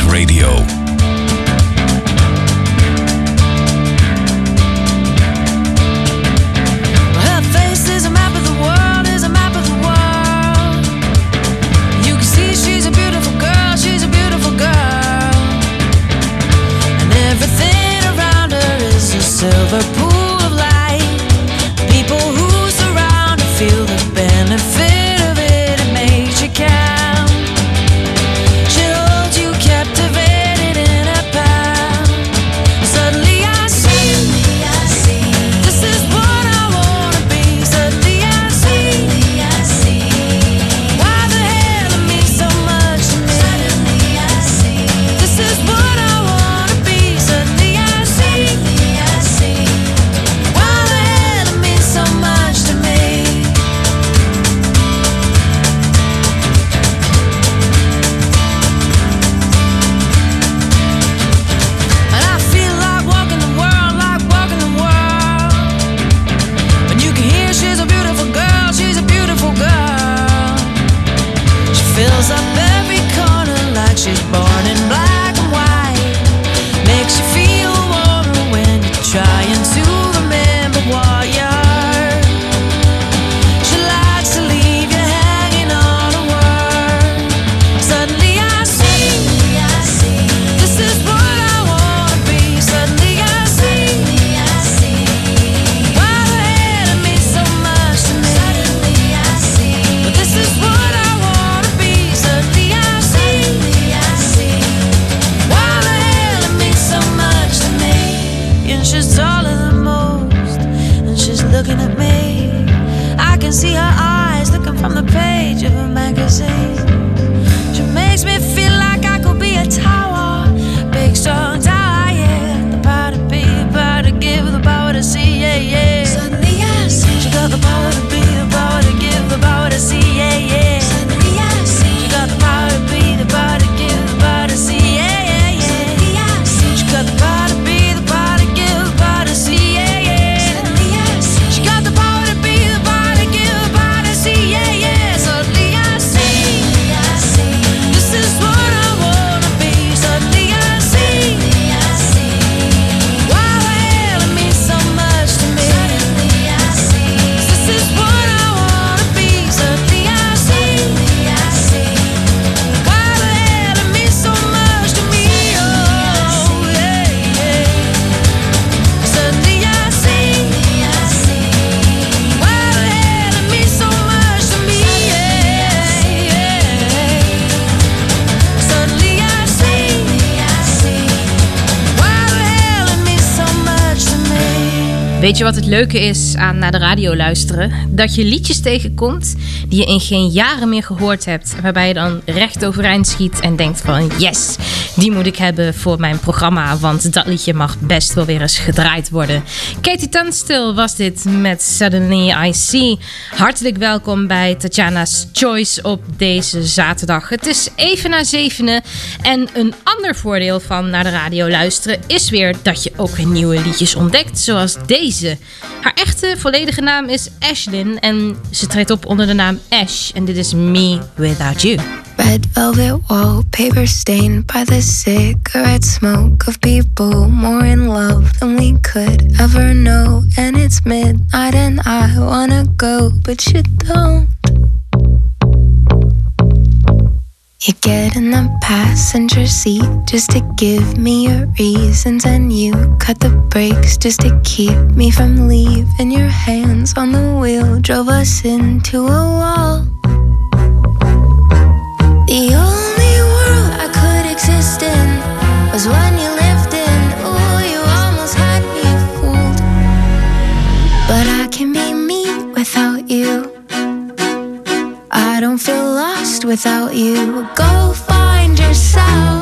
Radio. Wat het leuke is aan naar de radio luisteren? Dat je liedjes tegenkomt die je in geen jaren meer gehoord hebt. Waarbij je dan recht overeind schiet en denkt van yes, die moet ik hebben voor mijn programma. Want dat liedje mag best wel weer eens gedraaid worden. Katie Tunstall was dit met Suddenly I See. Hartelijk welkom bij Tatjana's Choice op deze zaterdag. Het is even na zevenen. En een ander voordeel van naar de radio luisteren is weer dat je ook weer nieuwe liedjes ontdekt. Zoals deze. Haar echte volledige naam is Ashlyn en ze treedt op onder de naam Ash. En dit is Me Without You. Red velvet wallpaper stained by the cigarette smoke of people more in love than we could ever know. And it's midnight and I wanna go, but you don't. You get in the passenger seat just to give me your reasons, and you cut the brakes just to keep me from leaving. Your hands on the wheel drove us into a wall. Without you. Go find yourself.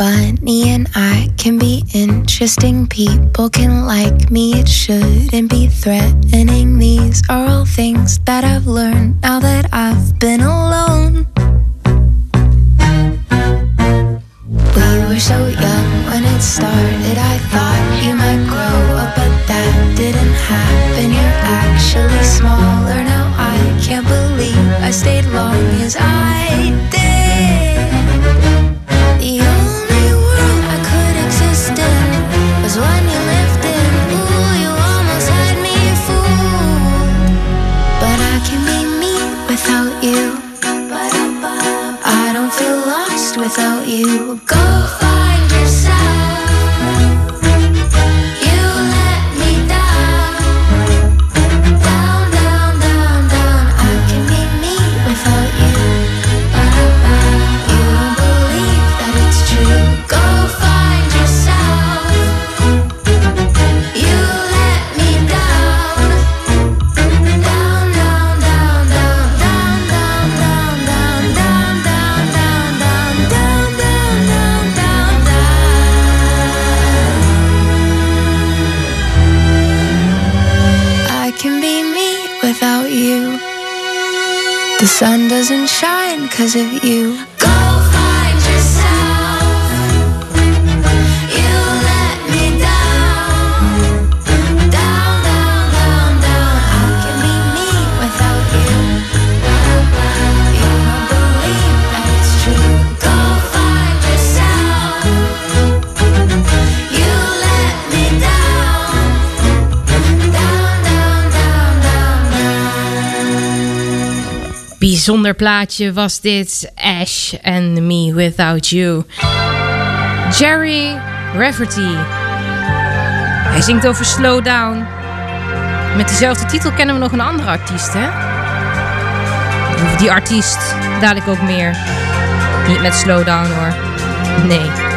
funny and I can be interesting. People can like me, it shouldn't be threatening. These are all things that I've learned now that I've Zonder plaatje was dit. Ash and Me Without You. Jerry Rafferty. Hij zingt over slowdown. Met dezelfde titel kennen we nog een andere artiest, hè? Die artiest dadelijk ook meer. Niet met slowdown hoor. Nee.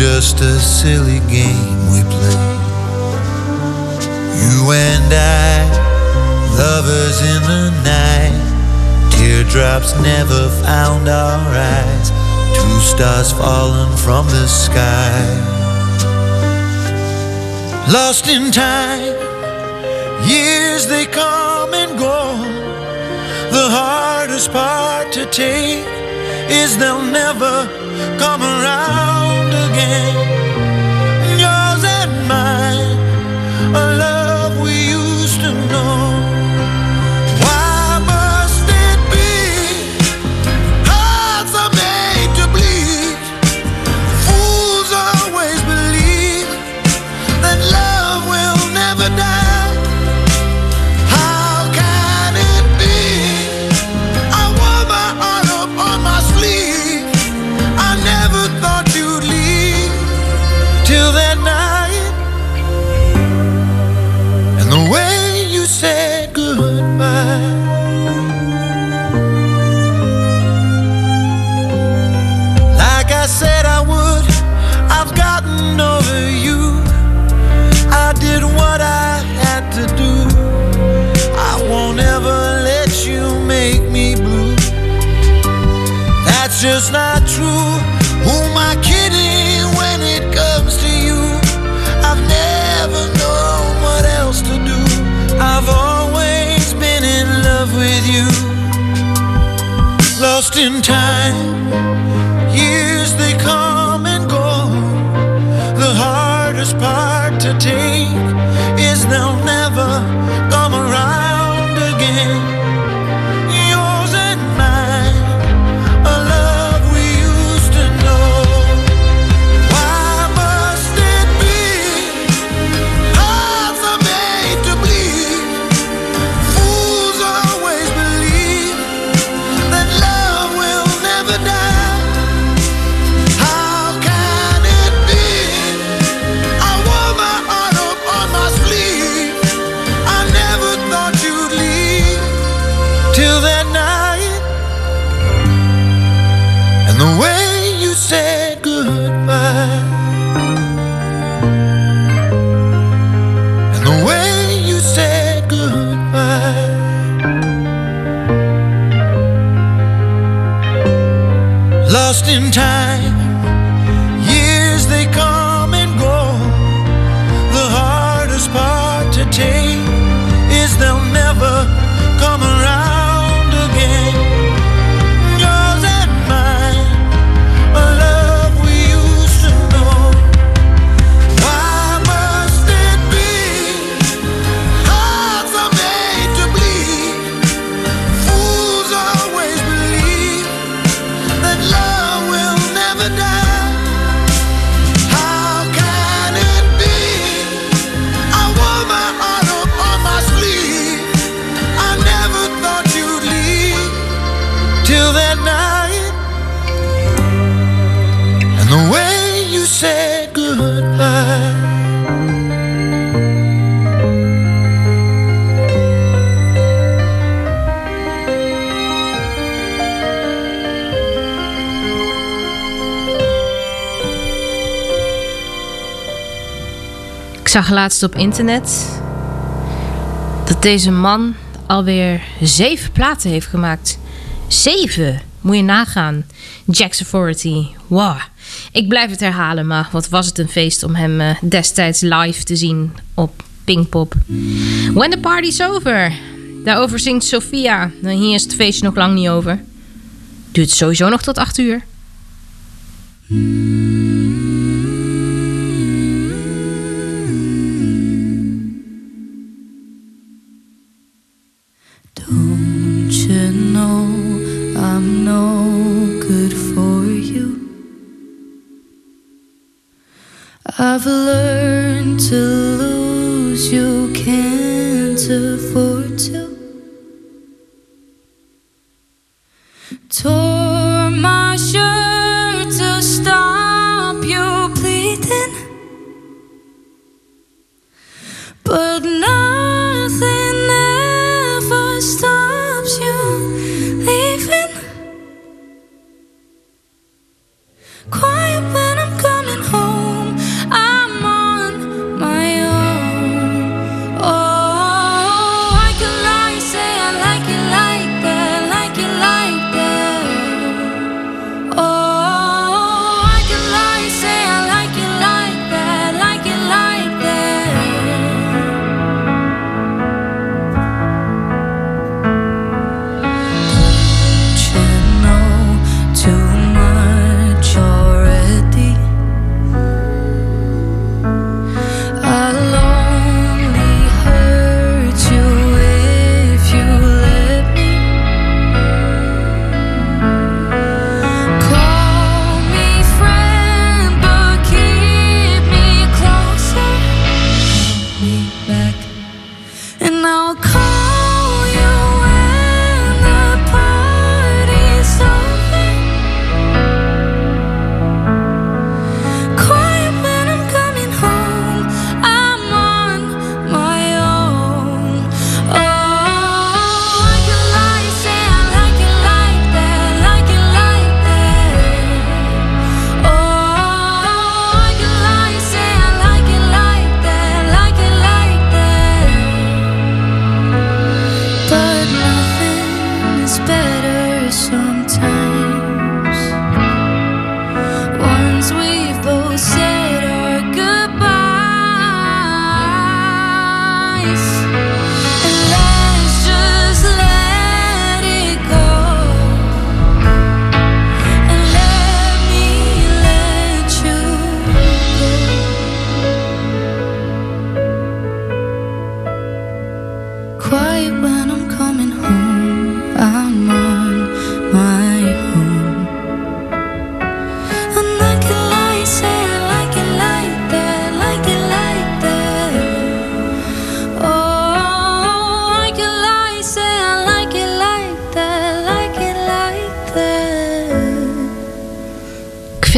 just a silly game we play. You and I, lovers in the night, teardrops never found our eyes, two stars fallen from the sky. Lost in time, years they come and go. The hardest part to take is they'll never come around. alguém. the way you said goodbye. Ik zag laatst op internet dat deze man alweer zeven platen heeft gemaakt. Zeven! Moet je nagaan. Jack's Authority. Wow. Ik blijf het herhalen, maar wat was het een feest om hem eh, destijds live te zien op Pinkpop. When the party's over. Daarover zingt Sophia. Nou, hier is het feestje nog lang niet over. Duurt sowieso nog tot acht uur. I've learned to lose you.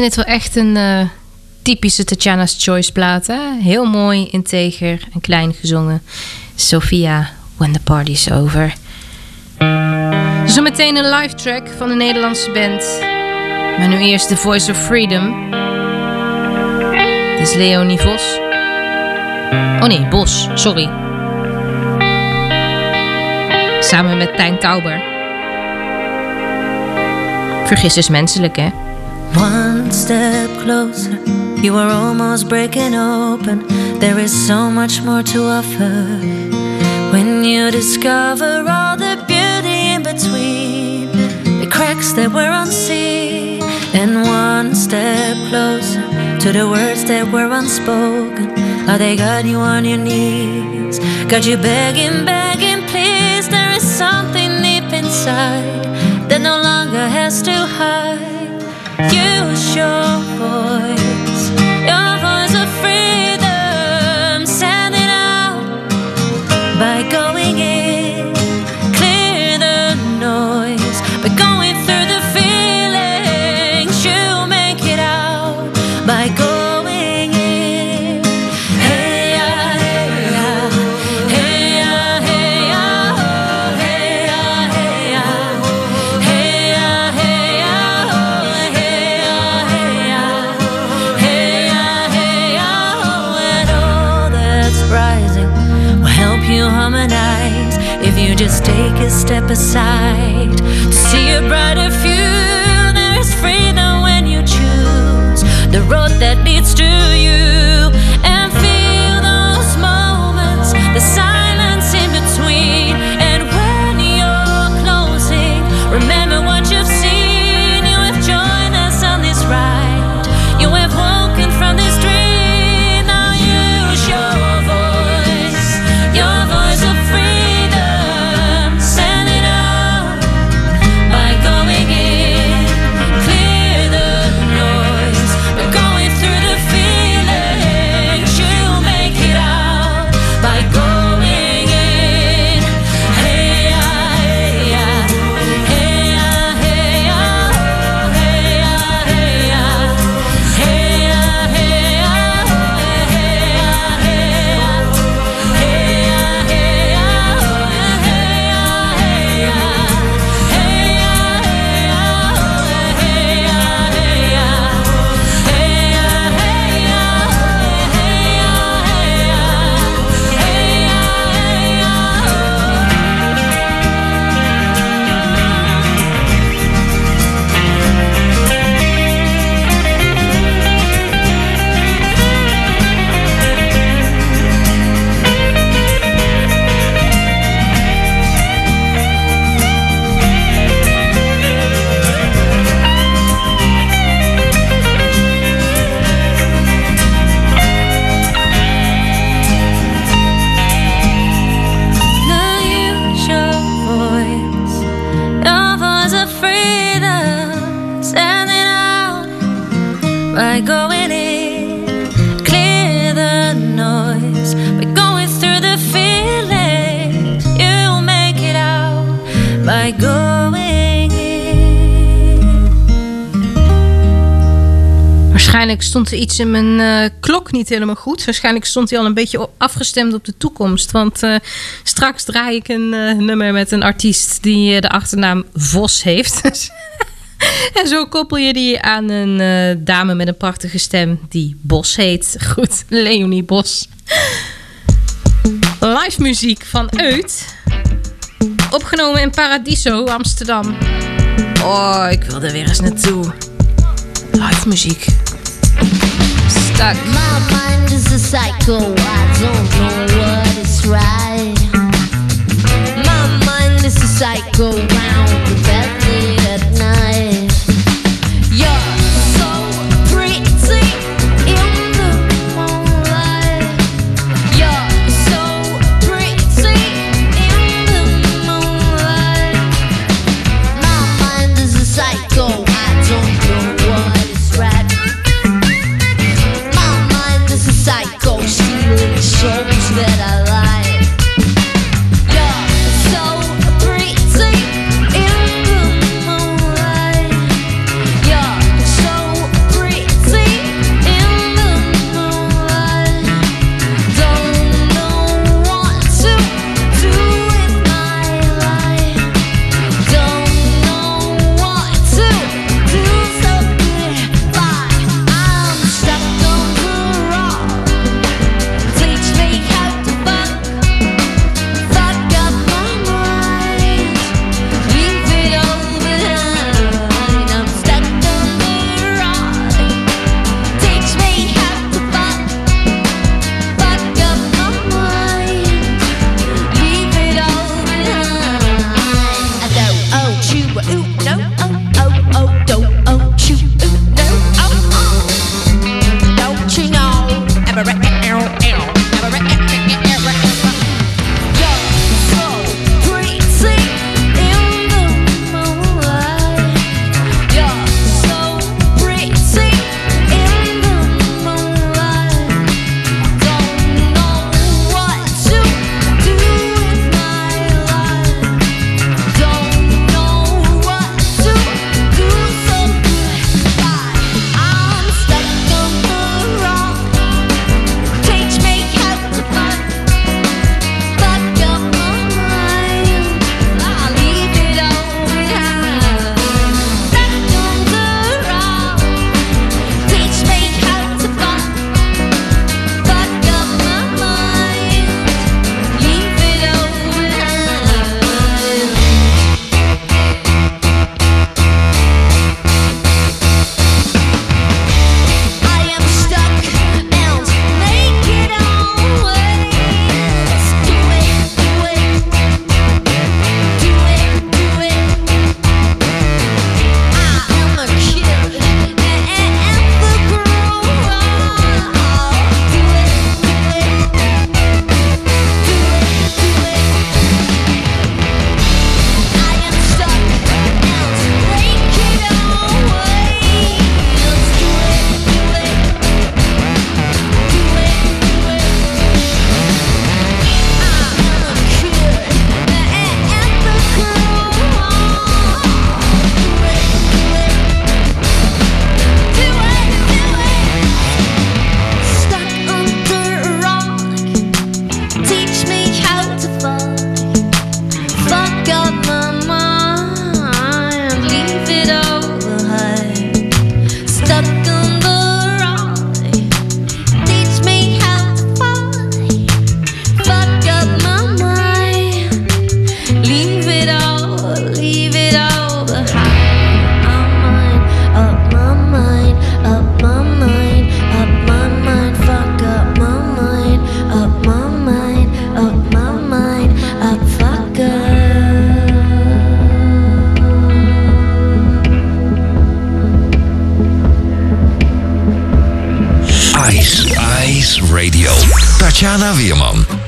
vind het wel echt een eh, typische Tatjana's Choice plaat. Hè? Heel mooi, integer en klein gezongen. Sophia, When the Party's Over. Zometeen een live track van de Nederlandse band. Maar nu eerst The Voice of Freedom. Dit is Leonie Vos. Oh nee, Bos, sorry. Samen met Tijn Kauber. Vergis dus menselijk, hè? step closer. You are almost breaking open. There is so much more to offer. When you discover all the beauty in between the cracks that were unseen, and one step closer to the words that were unspoken. Are they got you on your knees, got you begging, begging, please. There is something deep inside that no longer has to hide usual voice. beside iets in mijn eh, klok niet helemaal goed. Waarschijnlijk stond hij al een beetje afgestemd op de toekomst. Want eh, straks draai ik een eh, nummer met een artiest die de achternaam Vos heeft. en zo koppel je die aan een dame met een prachtige stem die Bos heet. Goed, Leonie Bos. Live muziek van Uit, Opgenomen in Paradiso, Amsterdam. Oh, ik wil er weer eens naartoe. Live muziek. suck. My mind is a psycho, I don't know what is right. My mind is a psycho, round the bed. Ice, Ice Radio. Tatjana Weerman.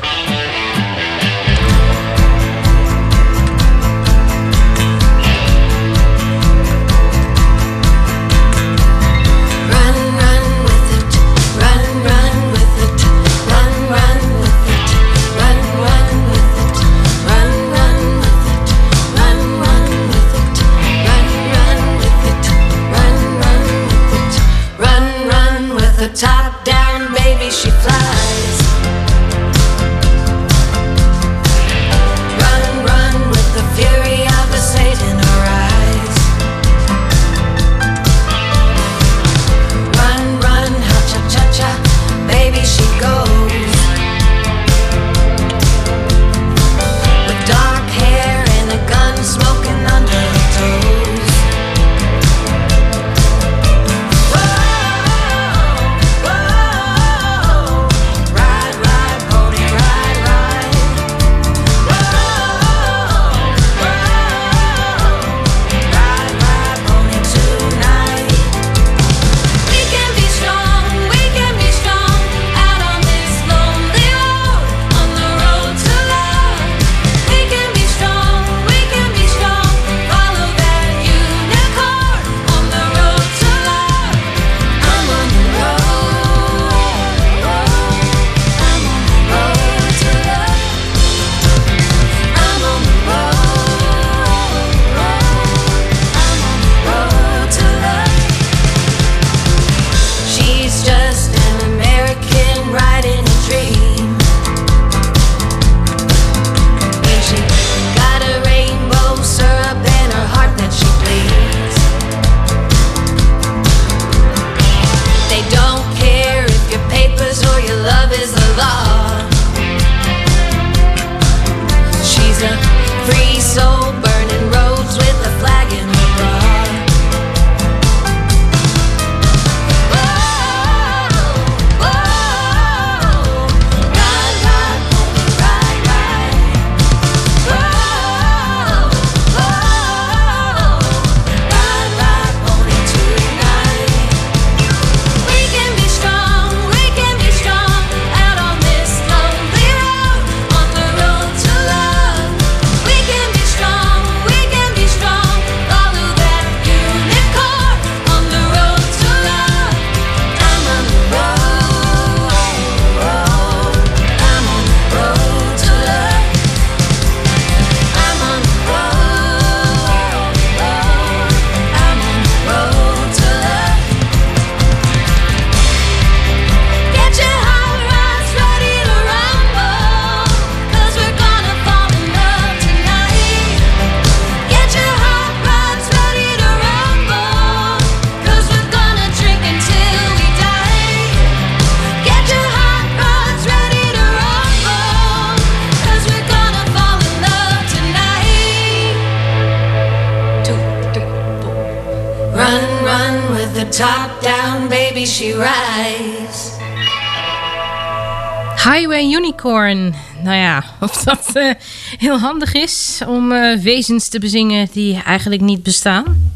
Handig is om eh, wezens te bezingen die eigenlijk niet bestaan.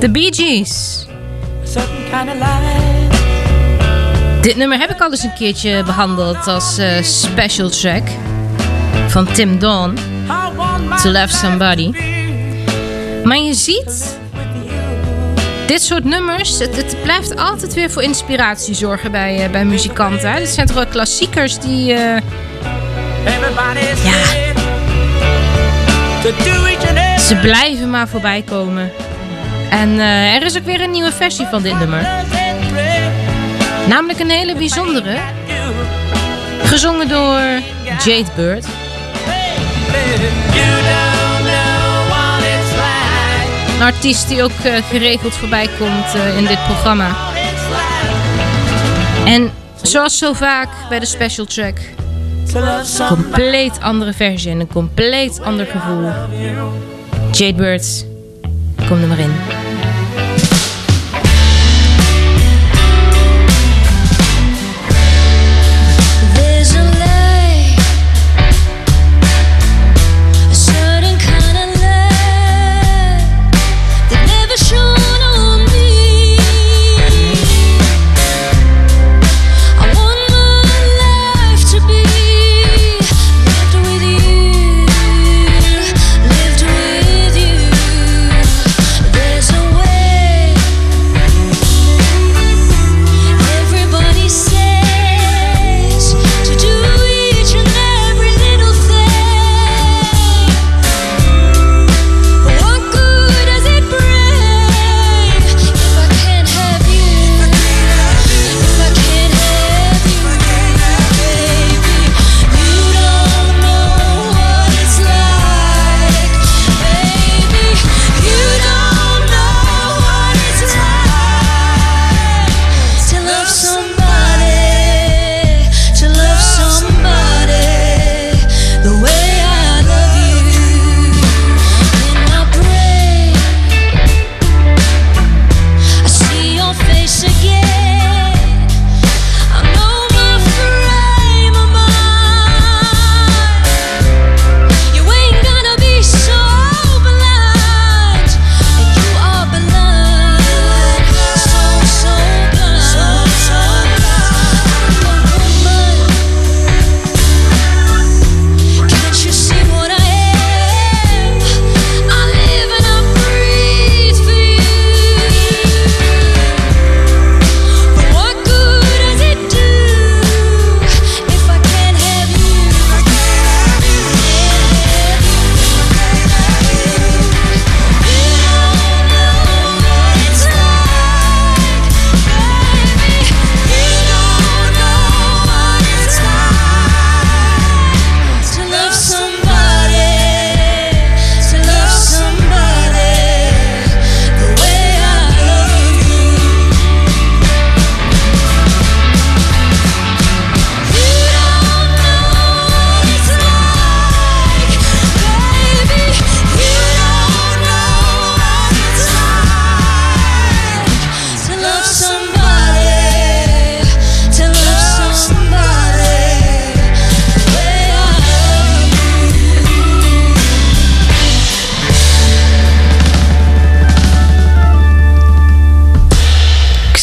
De Bee Gees. Dit nummer heb ik al eens een keertje behandeld als eh, special track van Tim Dawn. To Love Somebody. Maar je ziet, dit soort nummers, het, het blijft altijd weer voor inspiratie zorgen bij, eh, bij muzikanten. Hè? Dit zijn toch wel klassiekers die... eh, Ja. Ze blijven maar voorbij komen. En eh, er is ook weer een nieuwe versie van dit nummer. Namelijk een hele bijzondere. Gezongen door Jade Bird. Een artiest die ook eh, geregeld voorbij komt eh, in dit programma. En zoals zo vaak bij de special track. somebody. Compleet andere versie en een compleet ander gevoel. Jade Bird, kom er maar in.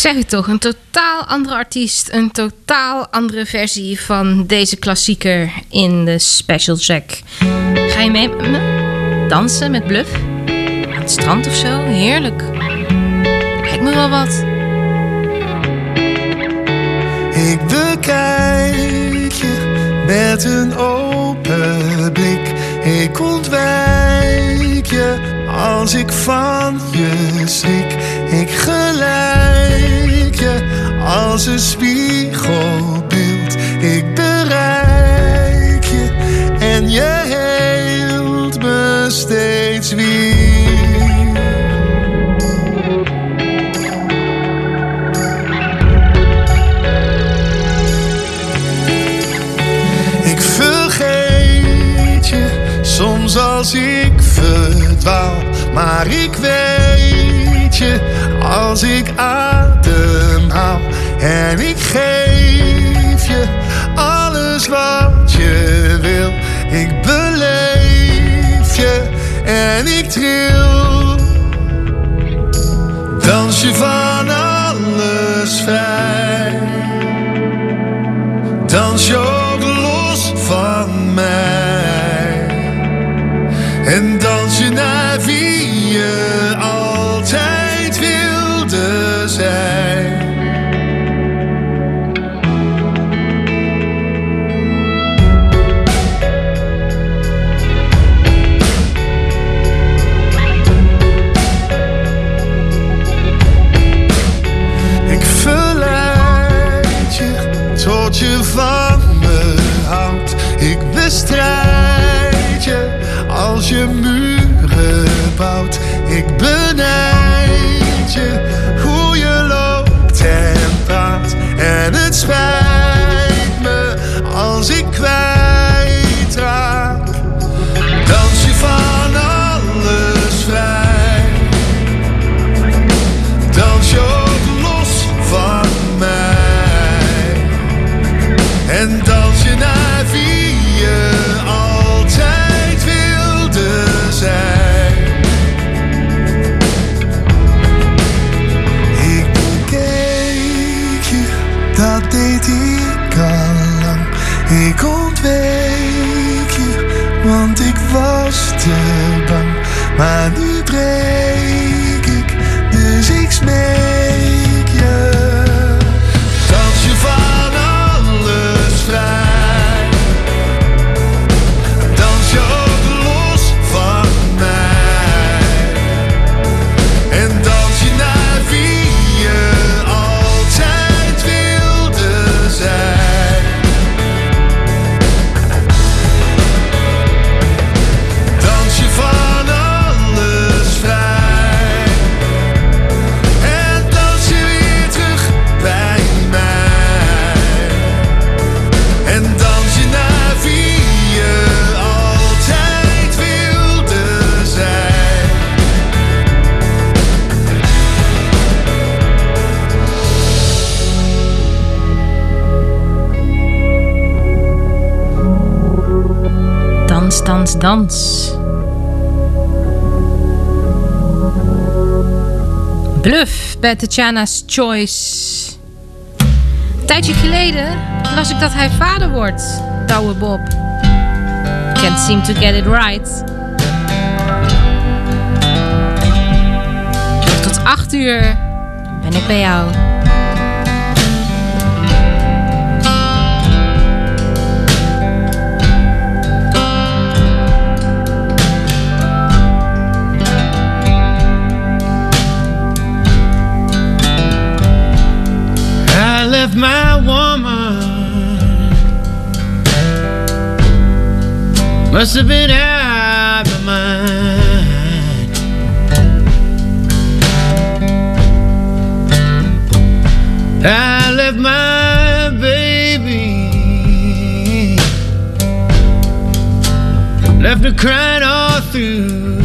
Zeg het toch, een totaal andere artiest. Een totaal andere versie van deze klassieker in de Special Jack. Ga je mee met me dansen met Bluff? Aan het strand of zo? Heerlijk. Lijkt me wel wat. Ik bekijk je met een open blik. Ik ontwijk als ik van je schrik. Ik gelijk je als een spiegelbeeld. Ik bereik je en je heelt me steeds weer. Ik vergeet je soms als ik verdwaal. Maar ik weet je als ik ademhaal. En ik geef je alles wat je wil. Ik beleef je en ik tril. Dans je van alles vrij. Dans je ook los van mij. En dans je naar wie altijd wilde zijn. Dans. Bluff bij Tatjana's Choice. Een tijdje geleden las ik dat hij vader wordt, Douwe Bob. Can't seem to get it right. Tot 8 uur ben ik bij jou. My woman. Must have been out of mind. I left my baby. Left her crying all through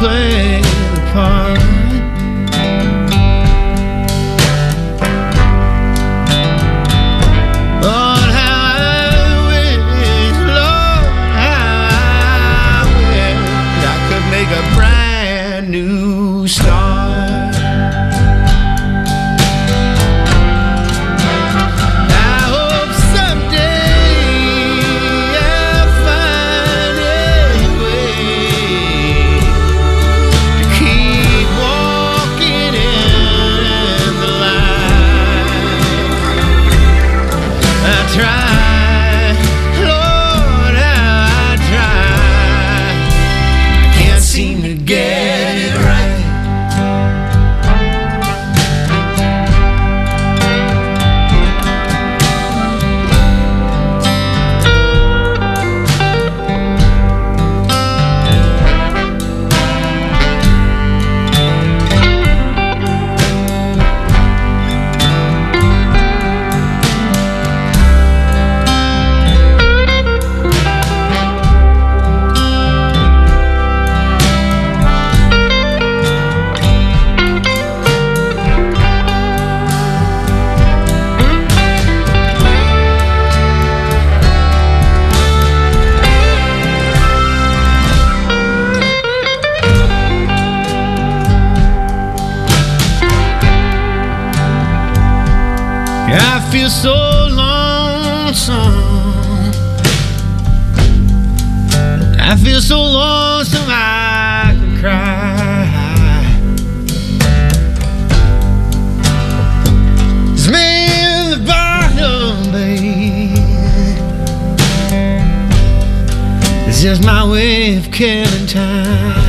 Play the part. It's just my way of killing time.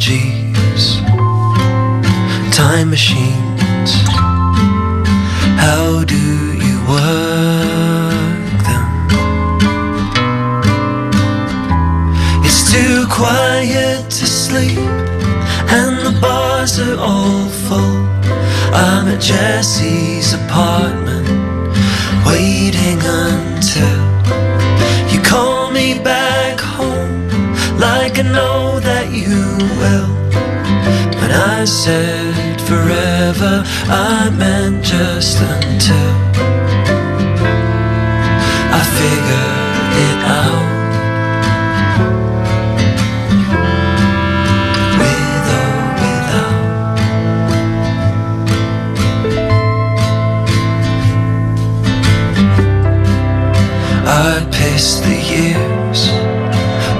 Apologies, time machines. How do you work them? It's too quiet to sleep and the bars are all full. I'm at Jesse's apartment, waiting until I know that you will. When I said forever, I meant just until I figure it out. With or without. I pissed the years.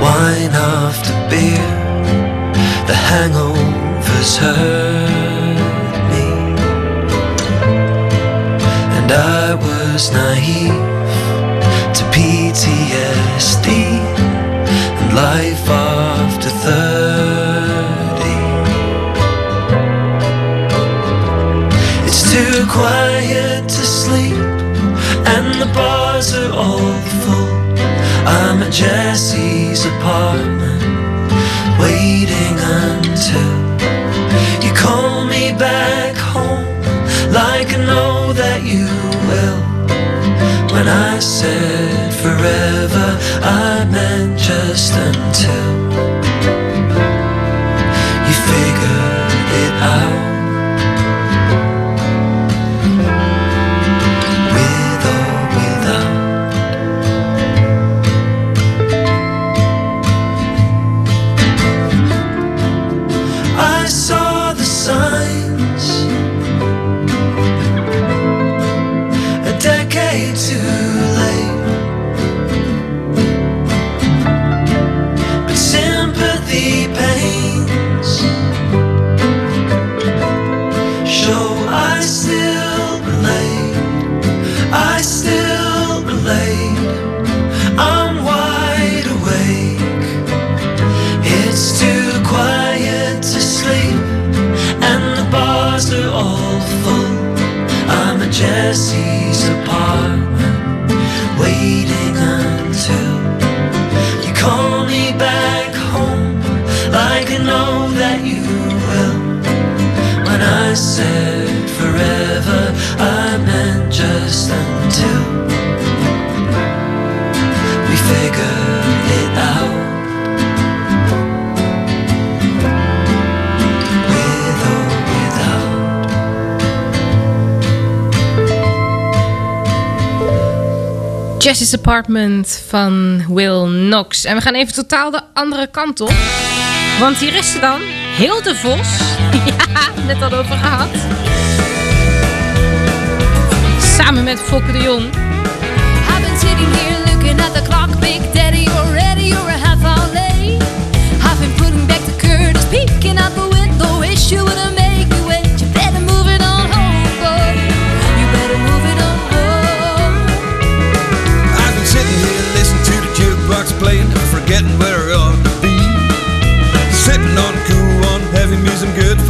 The hangovers hurt me, and I was naive to PTSD and life after thirty. It's too quiet to sleep, and the bars are all full. I'm at Jesse's apartment, waiting until you call me back home, like I know that you will. When I said forever, I meant just until Jesse's Apartment van Will Knox. En we gaan even totaal de andere kant op. Want hier is ze dan, Hilde Vos. ja, net al over gehad. Samen met Fokke de Jong. I've been sitting here looking at the clock, Big Daddy, already you're a half hour late. I've been putting back the curtains, peeking out the window, wish you would have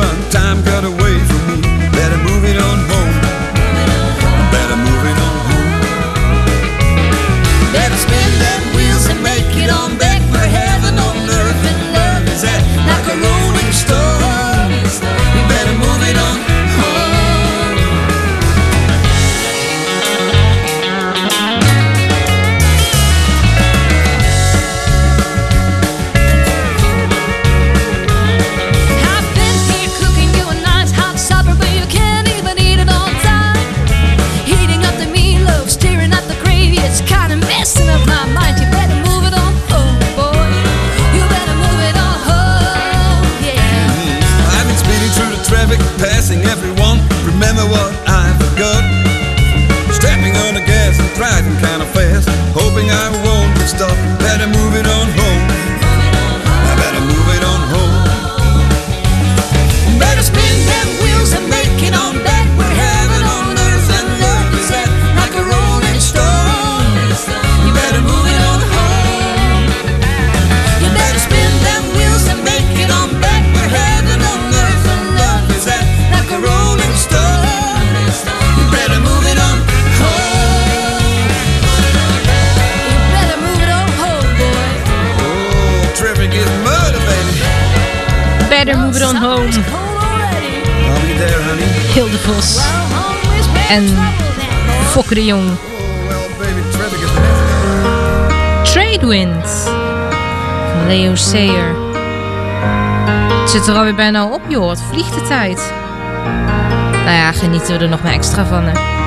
Time. Zit er alweer bijna op, joh. Het vliegt de tijd. Nou ja, genieten we er nog maar extra van, hè.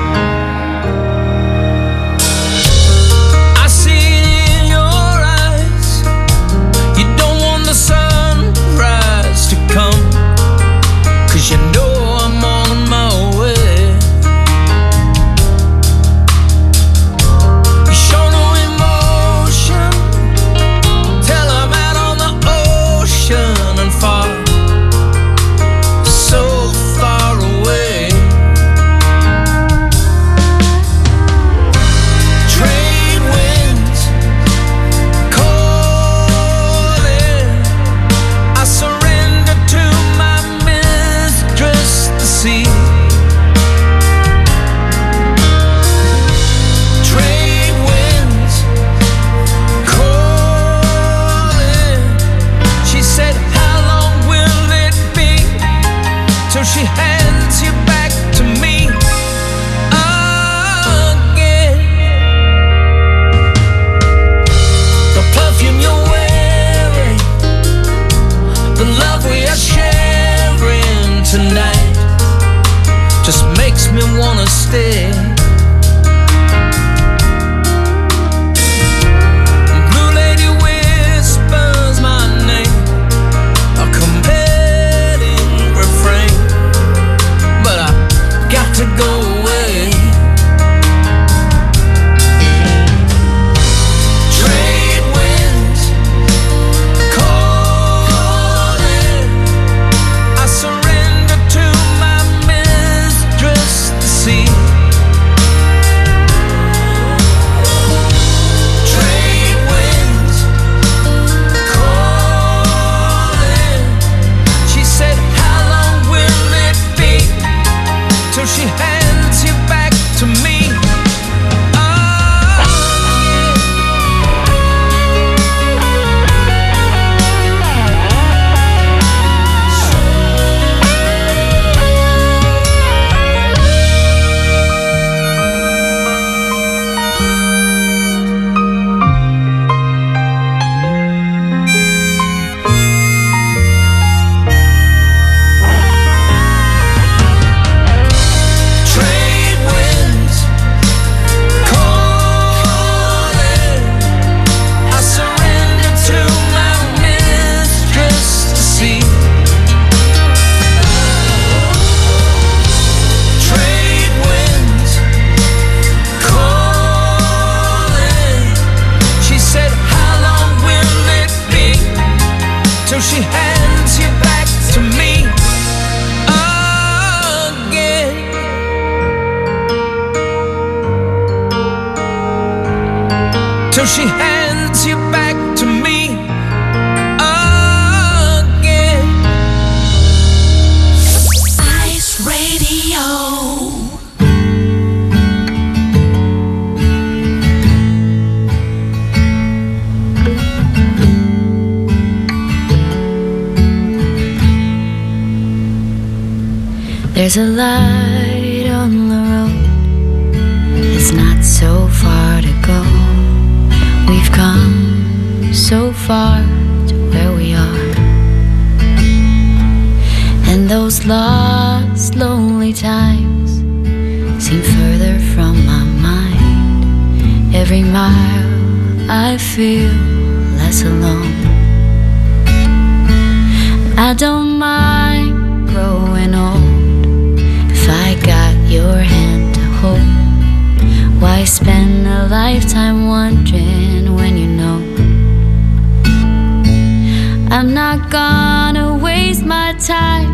I'm not gonna waste my time.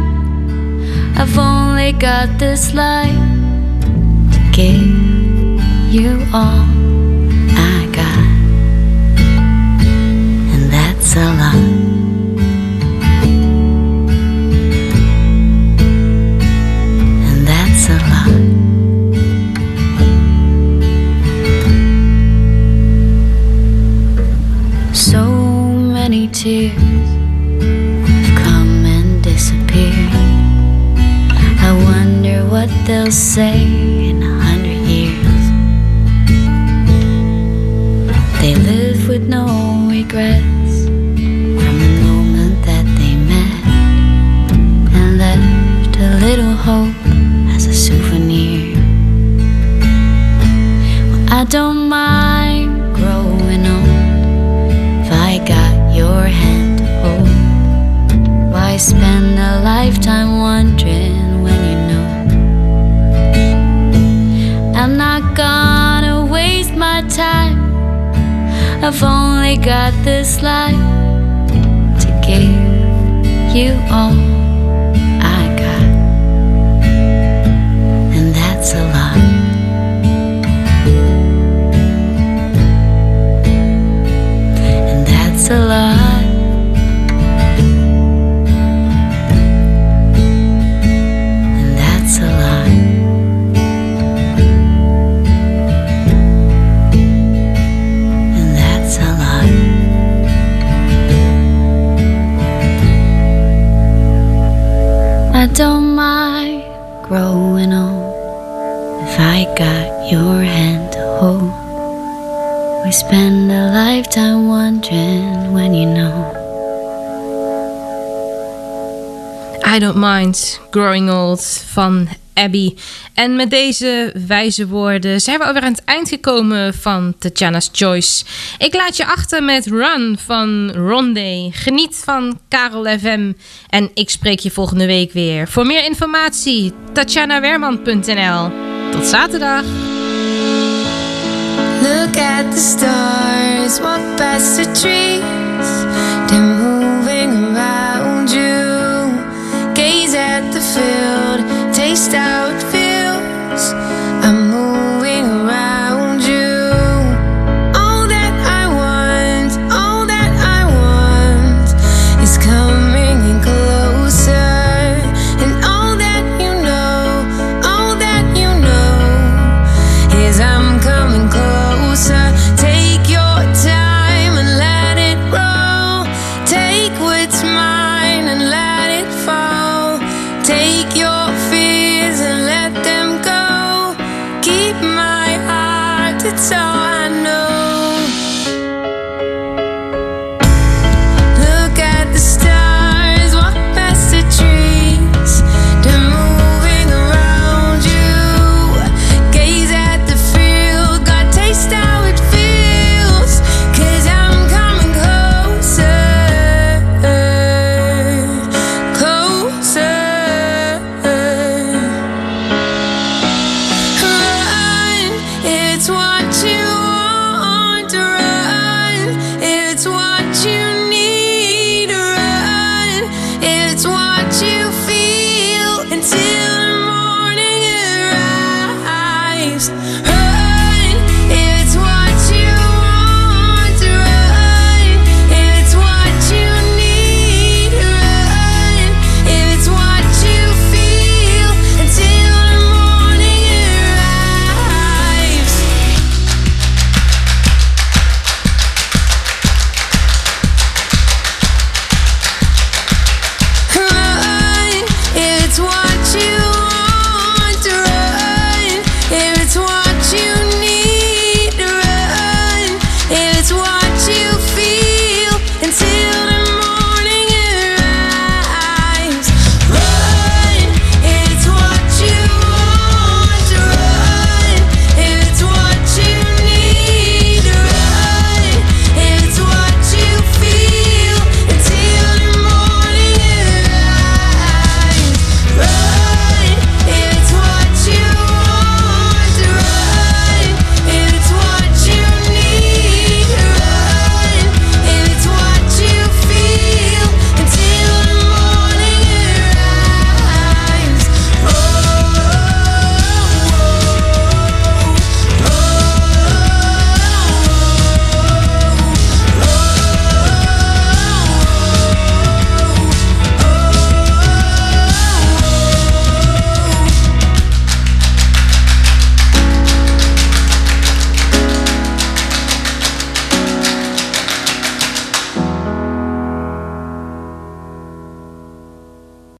I've only got this life to give you all I got, and that's a lot. And that's a lot. So many tears they'll say in a hundred years. They live with no regrets from the moment that they met and left a little hope as a souvenir. Well, I don't mind gonna waste my time. I've only got this life to give you all I got, and that's a lot. And that's a lot. Growing old if I got your hand to hold. We spend a lifetime wondering when you know. I Don't Mind Growing Old van Abby. En met deze wijze woorden zijn we alweer aan het eind gekomen van Tatjana's Choice. Ik laat je achter met Run van Rondé. Geniet van Karel FM. En ik spreek je volgende week weer. Voor meer informatie, tatjanawerman.nl. Tot zaterdag. Look at the stars, walk past the trees. They're moving around you. spaced out